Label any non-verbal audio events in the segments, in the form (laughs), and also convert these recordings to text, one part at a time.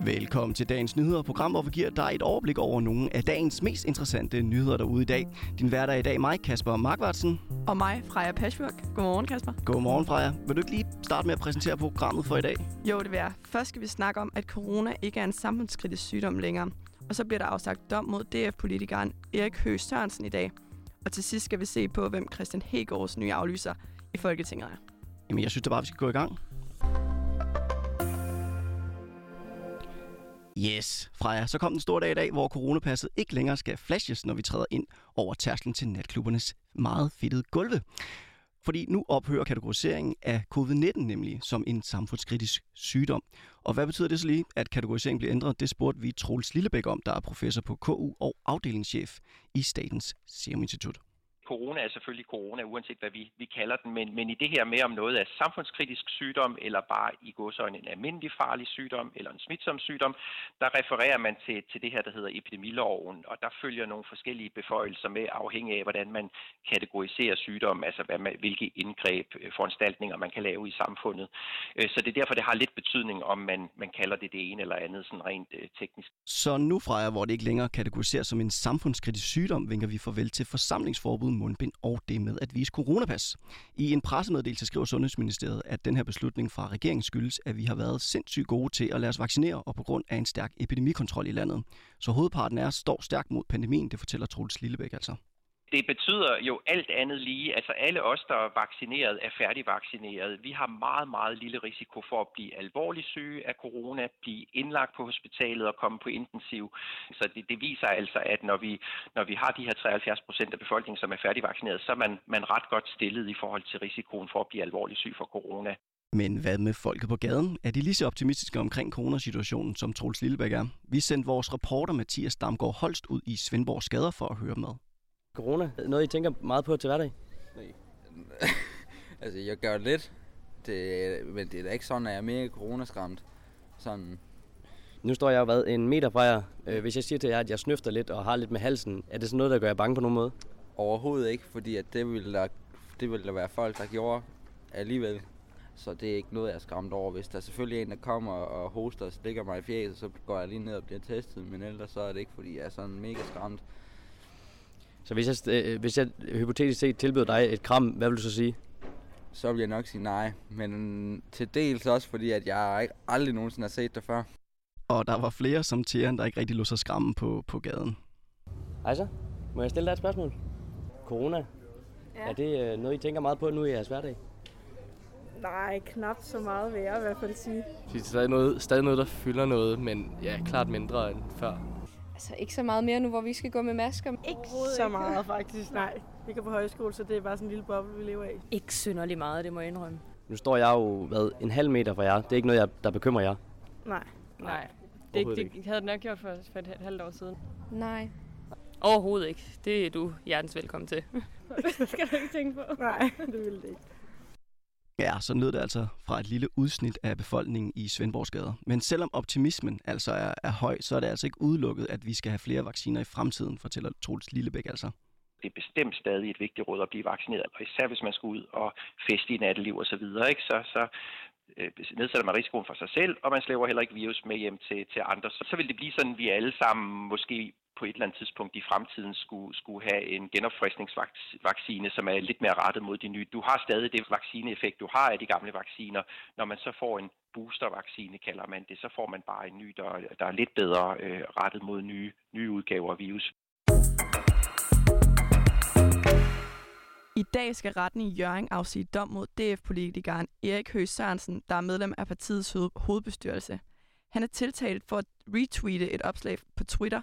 Velkommen til dagens nyheder, program, hvor vi giver dig et overblik over nogle af dagens mest interessante nyheder derude i dag. Din hverdag i dag mig, Kasper Markvartsen. Og mig, Freja Pashburg. Godmorgen, Kasper. Godmorgen, Freja. Vil du ikke lige starte med at præsentere programmet for i dag? Jo, det vil jeg. Først skal vi snakke om, at corona ikke er en samfundskritisk sygdom længere. Og så bliver der afsagt dom mod DF-politikeren Erik Høgh Sørensen i dag. Og til sidst skal vi se på, hvem Christian Hegårds nye aflyser i Folketinget er. Jamen, jeg synes da bare, vi skal gå i gang. Yes, Freja, så kom den store dag i dag, hvor coronapasset ikke længere skal flashes, når vi træder ind over tærsklen til natklubbernes meget fedtede gulve. Fordi nu ophører kategoriseringen af covid-19 nemlig som en samfundskritisk sygdom. Og hvad betyder det så lige, at kategoriseringen bliver ændret? Det spurgte vi Troels Lillebæk om, der er professor på KU og afdelingschef i Statens Serum Institut corona er selvfølgelig corona, uanset hvad vi, vi kalder den, men, men i det her med, om noget er samfundskritisk sygdom, eller bare i godsøjne en almindelig farlig sygdom, eller en smitsom sygdom, der refererer man til, til det her, der hedder epidemiloven, og der følger nogle forskellige beføjelser med, afhængig af, hvordan man kategoriserer sygdom, altså hvad man, hvilke indgreb, øh, foranstaltninger man kan lave i samfundet. Øh, så det er derfor, det har lidt betydning, om man, man kalder det det ene eller andet, sådan rent øh, teknisk. Så nu, Freja, hvor det ikke længere kategoriseres som en samfundskritisk sygdom, vinker vi farvel til forsamlingsforbud mundbind og det med at vise coronapas. I en pressemeddelelse skriver Sundhedsministeriet, at den her beslutning fra regeringen skyldes, at vi har været sindssygt gode til at lade os vaccinere og på grund af en stærk epidemikontrol i landet. Så hovedparten af os står stærkt mod pandemien, det fortæller Troels Lillebæk altså det betyder jo alt andet lige, altså alle os, der er vaccineret, er færdigvaccineret. Vi har meget, meget lille risiko for at blive alvorligt syge af corona, blive indlagt på hospitalet og komme på intensiv. Så det, det viser altså, at når vi, når vi har de her 73 procent af befolkningen, som er færdigvaccineret, så er man, man ret godt stillet i forhold til risikoen for at blive alvorligt syg for corona. Men hvad med folket på gaden? Er de lige så optimistiske omkring coronasituationen, som Troels Lillebæk er? Vi sendte vores reporter Mathias Damgaard Holst ud i Svendborgs gader for at høre med. Corona? Noget, I tænker meget på til hverdag? Nej. (laughs) altså, jeg gør lidt. Det, men det er da ikke sådan, at jeg er mere coronaskræmt. Sådan. Nu står jeg jo været en meter fra jer. Øh, hvis jeg siger til jer, at jeg snøfter lidt og har lidt med halsen, er det sådan noget, der gør jer bange på nogen måde? Overhovedet ikke, fordi at det ville der, det ville der være folk, der gjorde alligevel. Så det er ikke noget, jeg er skræmt over. Hvis der selvfølgelig er en, der kommer og hoster og stikker mig i fjeset, så går jeg lige ned og bliver testet. Men ellers så er det ikke, fordi jeg er sådan mega skræmt. Så hvis jeg, øh, hvis jeg hypotetisk set tilbyder dig et kram, hvad vil du så sige? Så vil jeg nok sige nej. Men til dels også, fordi at jeg ikke aldrig nogensinde har set det før. Og der var flere som Tieren, der ikke rigtig lå sig skræmme på, på gaden. Altså, må jeg stille dig et spørgsmål? Corona. Ja. Er det øh, noget, I tænker meget på nu i jeres hverdag? Nej, knap så meget vil jeg i hvert fald sige. Det er stadig noget, stadig noget, der fylder noget, men ja, klart mindre end før. Altså ikke så meget mere nu, hvor vi skal gå med masker. Ikke så meget (laughs) faktisk, nej. Vi går på højskole, så det er bare sådan en lille boble, vi lever af. Ikke synderligt meget, det må jeg indrømme. Nu står jeg jo hvad, en halv meter fra jer. Det er ikke noget, jeg, der bekymrer jer? Nej. Nej. Det, ikke, det, det havde det nok gjort for, for et halvt år siden. Nej. Overhovedet ikke. Det er du hjertens velkommen til. (laughs) det skal du ikke tænke på. Nej, det vil det ikke. Ja, så lød det altså fra et lille udsnit af befolkningen i Svendborgs gader. Men selvom optimismen altså er, er høj, så er det altså ikke udelukket, at vi skal have flere vacciner i fremtiden, fortæller Troels Lillebæk altså. Det er bestemt stadig et vigtigt råd at blive vaccineret, og især hvis man skal ud og feste i natteliv og så videre, ikke? så, så øh, nedsætter man risikoen for sig selv, og man slæver heller ikke virus med hjem til, til andre. Så, så vil det blive sådan, at vi alle sammen måske på et eller andet tidspunkt i fremtiden skulle, skulle have en genopfriskningsvaccine, som er lidt mere rettet mod de nye. Du har stadig det vaccineeffekt, du har af de gamle vacciner. Når man så får en boostervaccine, kalder man det, så får man bare en ny, der, der er lidt bedre øh, rettet mod nye, nye udgaver af virus. I dag skal retten i Jørgen afsige dom mod DF-politikeren Erik Høgh Sørensen, der er medlem af partiets hovedbestyrelse. Han er tiltalt for at retweete et opslag på Twitter,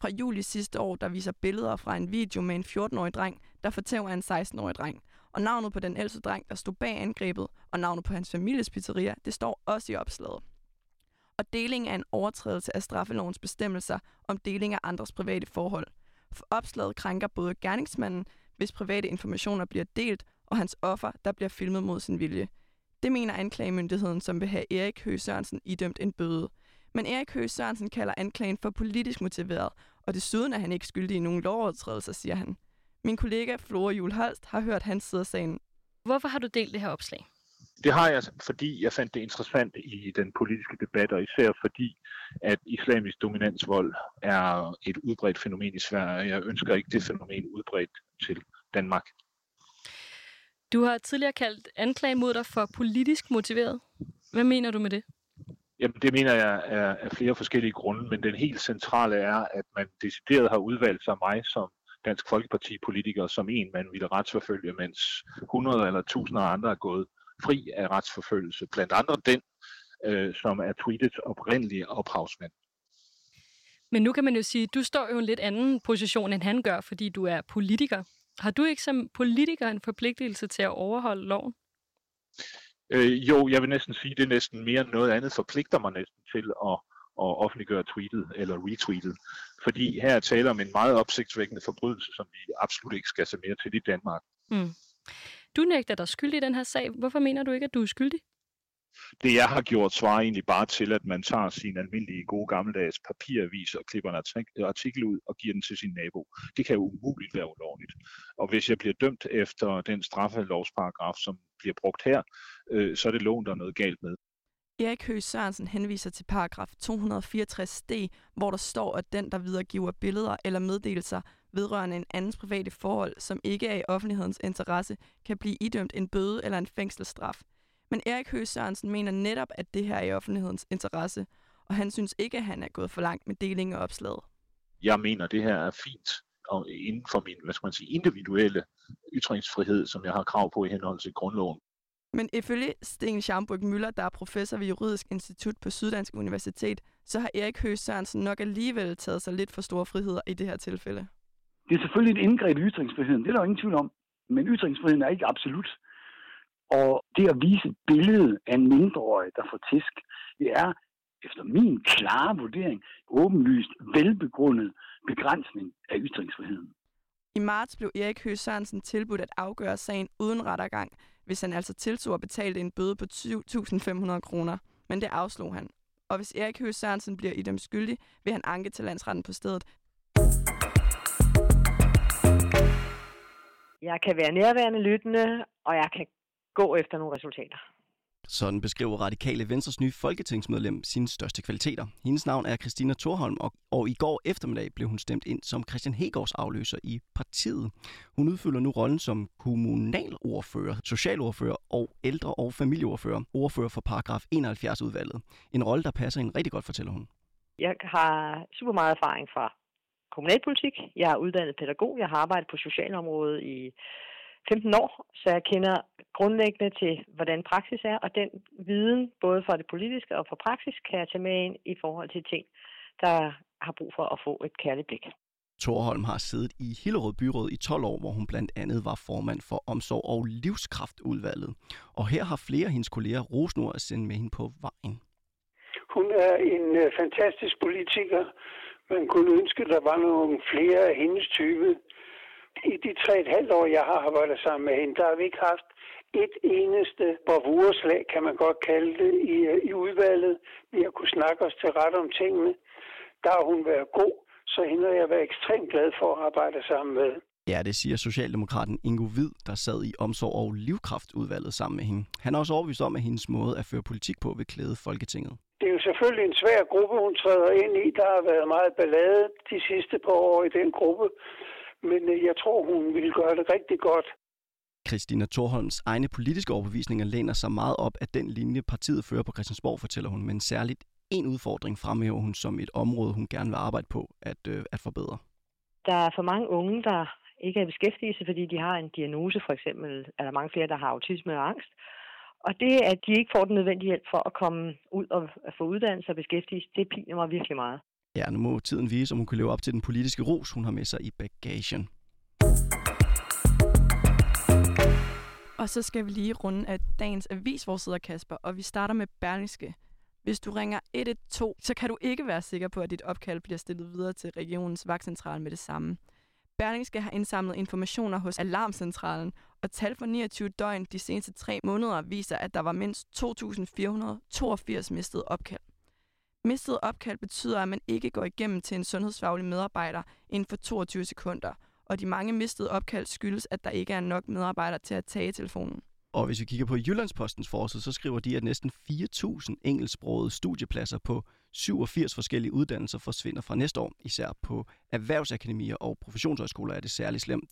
fra juli sidste år, der viser billeder fra en video med en 14-årig dreng, der fortæver en 16-årig dreng. Og navnet på den ældste dreng, der stod bag angrebet, og navnet på hans families pizzeria, det står også i opslaget. Og deling er en overtrædelse af straffelovens bestemmelser om deling af andres private forhold. For opslaget krænker både gerningsmanden, hvis private informationer bliver delt, og hans offer, der bliver filmet mod sin vilje. Det mener anklagemyndigheden, som vil have Erik Høgh Sørensen idømt en bøde. Men Erik Høgh Sørensen kalder anklagen for politisk motiveret, og desuden er han ikke skyldig i nogen lovovertrædelser, siger han. Min kollega Flora Jule Holst har hørt hans side af sagen. Hvorfor har du delt det her opslag? Det har jeg, fordi jeg fandt det interessant i den politiske debat, og især fordi, at islamisk dominansvold er et udbredt fænomen i Sverige. Jeg ønsker ikke det fænomen udbredt til Danmark. Du har tidligere kaldt anklagen mod dig for politisk motiveret. Hvad mener du med det? Jamen, det mener jeg er af flere forskellige grunde, men den helt centrale er, at man decideret har udvalgt sig mig som Dansk Folkeparti-politiker, som en man ville retsforfølge, mens 100 eller 1000 andre er gået fri af retsforfølgelse. Blandt andre den, øh, som er tweetet oprindelige ophavsmand. Men nu kan man jo sige, at du står jo en lidt anden position, end han gør, fordi du er politiker. Har du ikke som politiker en forpligtelse til at overholde loven? Øh, jo, jeg vil næsten sige, at det er næsten mere end noget andet forpligter mig næsten til at, at offentliggøre tweetet eller retweetet. Fordi her er tale om en meget opsigtsvækkende forbrydelse, som vi absolut ikke skal se mere til i Danmark. Mm. Du nægter dig skyldig i den her sag. Hvorfor mener du ikke, at du er skyldig? Det jeg har gjort svarer egentlig bare til, at man tager sin almindelige gode gammeldags papiravis og klipper en artikel ud og giver den til sin nabo. Det kan jo umuligt være ulovligt. Og hvis jeg bliver dømt efter den straffelovsparagraf, som bliver brugt her, øh, så er det loven, der er noget galt med. Erik Høgh Sørensen henviser til paragraf 264d, hvor der står, at den, der videregiver billeder eller meddelelser vedrørende en andens private forhold, som ikke er i offentlighedens interesse, kan blive idømt en bøde eller en fængselsstraf. Men Erik Høgh Sørensen mener netop, at det her er i offentlighedens interesse, og han synes ikke, at han er gået for langt med deling af opslaget. Jeg mener, det her er fint og inden for min hvad skal man sige, individuelle ytringsfrihed, som jeg har krav på i henhold til grundloven. Men ifølge Sten Schamburg Møller, der er professor ved Juridisk Institut på Syddansk Universitet, så har Erik Høgh Sørensen nok alligevel taget sig lidt for store friheder i det her tilfælde. Det er selvfølgelig et indgreb i ytringsfriheden, det er der jo ingen tvivl om. Men ytringsfriheden er ikke absolut. Og det at vise et billede af en mindreårig, der får tisk, det er efter min klare vurdering åbenlyst velbegrundet begrænsning af ytringsfriheden. I marts blev Erik Høgh Sørensen tilbudt at afgøre sagen uden rettergang, hvis han altså tiltog at betale en bøde på 2.500 kroner. Men det afslog han. Og hvis Erik Høgh Sørensen bliver i dem skyldig, vil han anke til landsretten på stedet. Jeg kan være nærværende lyttende, og jeg kan gå efter nogle resultater. Sådan beskriver Radikale Venstres nye folketingsmedlem sine største kvaliteter. Hendes navn er Christina Thorholm, og, og i går eftermiddag blev hun stemt ind som Christian Hegårds afløser i partiet. Hun udfylder nu rollen som kommunalordfører, socialordfører og ældre- og familieordfører, ordfører for paragraf 71 udvalget. En rolle, der passer hende rigtig godt, fortæller hun. Jeg har super meget erfaring fra kommunalpolitik. Jeg er uddannet pædagog. Jeg har arbejdet på socialområdet i 15 år, så jeg kender grundlæggende til, hvordan praksis er, og den viden, både fra det politiske og fra praksis, kan jeg tage med ind i forhold til ting, der har brug for at få et kærligt blik. Torholm har siddet i Hillerød Byråd i 12 år, hvor hun blandt andet var formand for Omsorg og Livskraftudvalget. Og her har flere af hendes kolleger rosnord at sende med hende på vejen. Hun er en uh, fantastisk politiker. Man kunne ønske, at der var nogle flere af hendes type i de tre et halvt år, jeg har arbejdet sammen med hende, der har vi ikke haft et eneste bravureslag, kan man godt kalde det, i, i udvalget. Vi har kunnet snakke os til ret om tingene. Der har hun været god, så hende har jeg været ekstremt glad for at arbejde sammen med. Ja, det siger Socialdemokraten Ingo Vid, der sad i Omsorg- og Livkraftudvalget sammen med hende. Han er også overbevist om, at hendes måde at føre politik på vil klæde Folketinget. Jo selvfølgelig en svær gruppe, hun træder ind i. Der har været meget ballade de sidste par år i den gruppe men øh, jeg tror, hun vil gøre det rigtig godt. Christina Thorholms egne politiske overbevisninger læner sig meget op af den linje, partiet fører på Christiansborg, fortæller hun, men særligt en udfordring fremhæver hun som et område, hun gerne vil arbejde på at, øh, at forbedre. Der er for mange unge, der ikke er i beskæftigelse, fordi de har en diagnose, for eksempel er der mange flere, der har autisme og angst. Og det, at de ikke får den nødvendige hjælp for at komme ud og få uddannelse og beskæftigelse, det piner mig virkelig meget. Ja, nu må tiden vise, om hun kan leve op til den politiske ros, hun har med sig i bagagen. Og så skal vi lige runde af dagens avisforsider, Kasper, og vi starter med Berlingske. Hvis du ringer 112, så kan du ikke være sikker på, at dit opkald bliver stillet videre til regionens vagtcentral med det samme. Berlingske har indsamlet informationer hos Alarmcentralen, og tal for 29 døgn de seneste tre måneder viser, at der var mindst 2.482 mistede opkald. Mistet opkald betyder, at man ikke går igennem til en sundhedsfaglig medarbejder inden for 22 sekunder, og de mange mistede opkald skyldes, at der ikke er nok medarbejdere til at tage telefonen. Og hvis vi kigger på Jyllandspostens forside, så skriver de, at næsten 4.000 engelsksprogede studiepladser på 87 forskellige uddannelser forsvinder fra næste år. Især på erhvervsakademier og professionshøjskoler er det særligt slemt.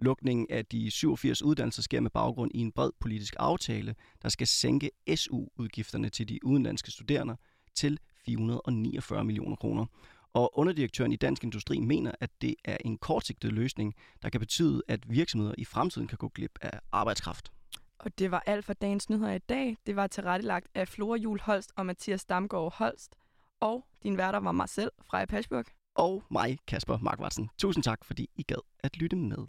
Lukningen af de 87 uddannelser sker med baggrund i en bred politisk aftale, der skal sænke SU-udgifterne til de udenlandske studerende til 449 millioner kroner. Og underdirektøren i Dansk Industri mener, at det er en kortsigtet løsning, der kan betyde, at virksomheder i fremtiden kan gå glip af arbejdskraft. Og det var alt for dagens nyheder i dag. Det var tilrettelagt af Flora Jul Holst og Mathias Damgaard Holst. Og din værter var mig selv, Freja Pashburg. Og mig, Kasper Markvartsen. Tusind tak, fordi I gad at lytte med.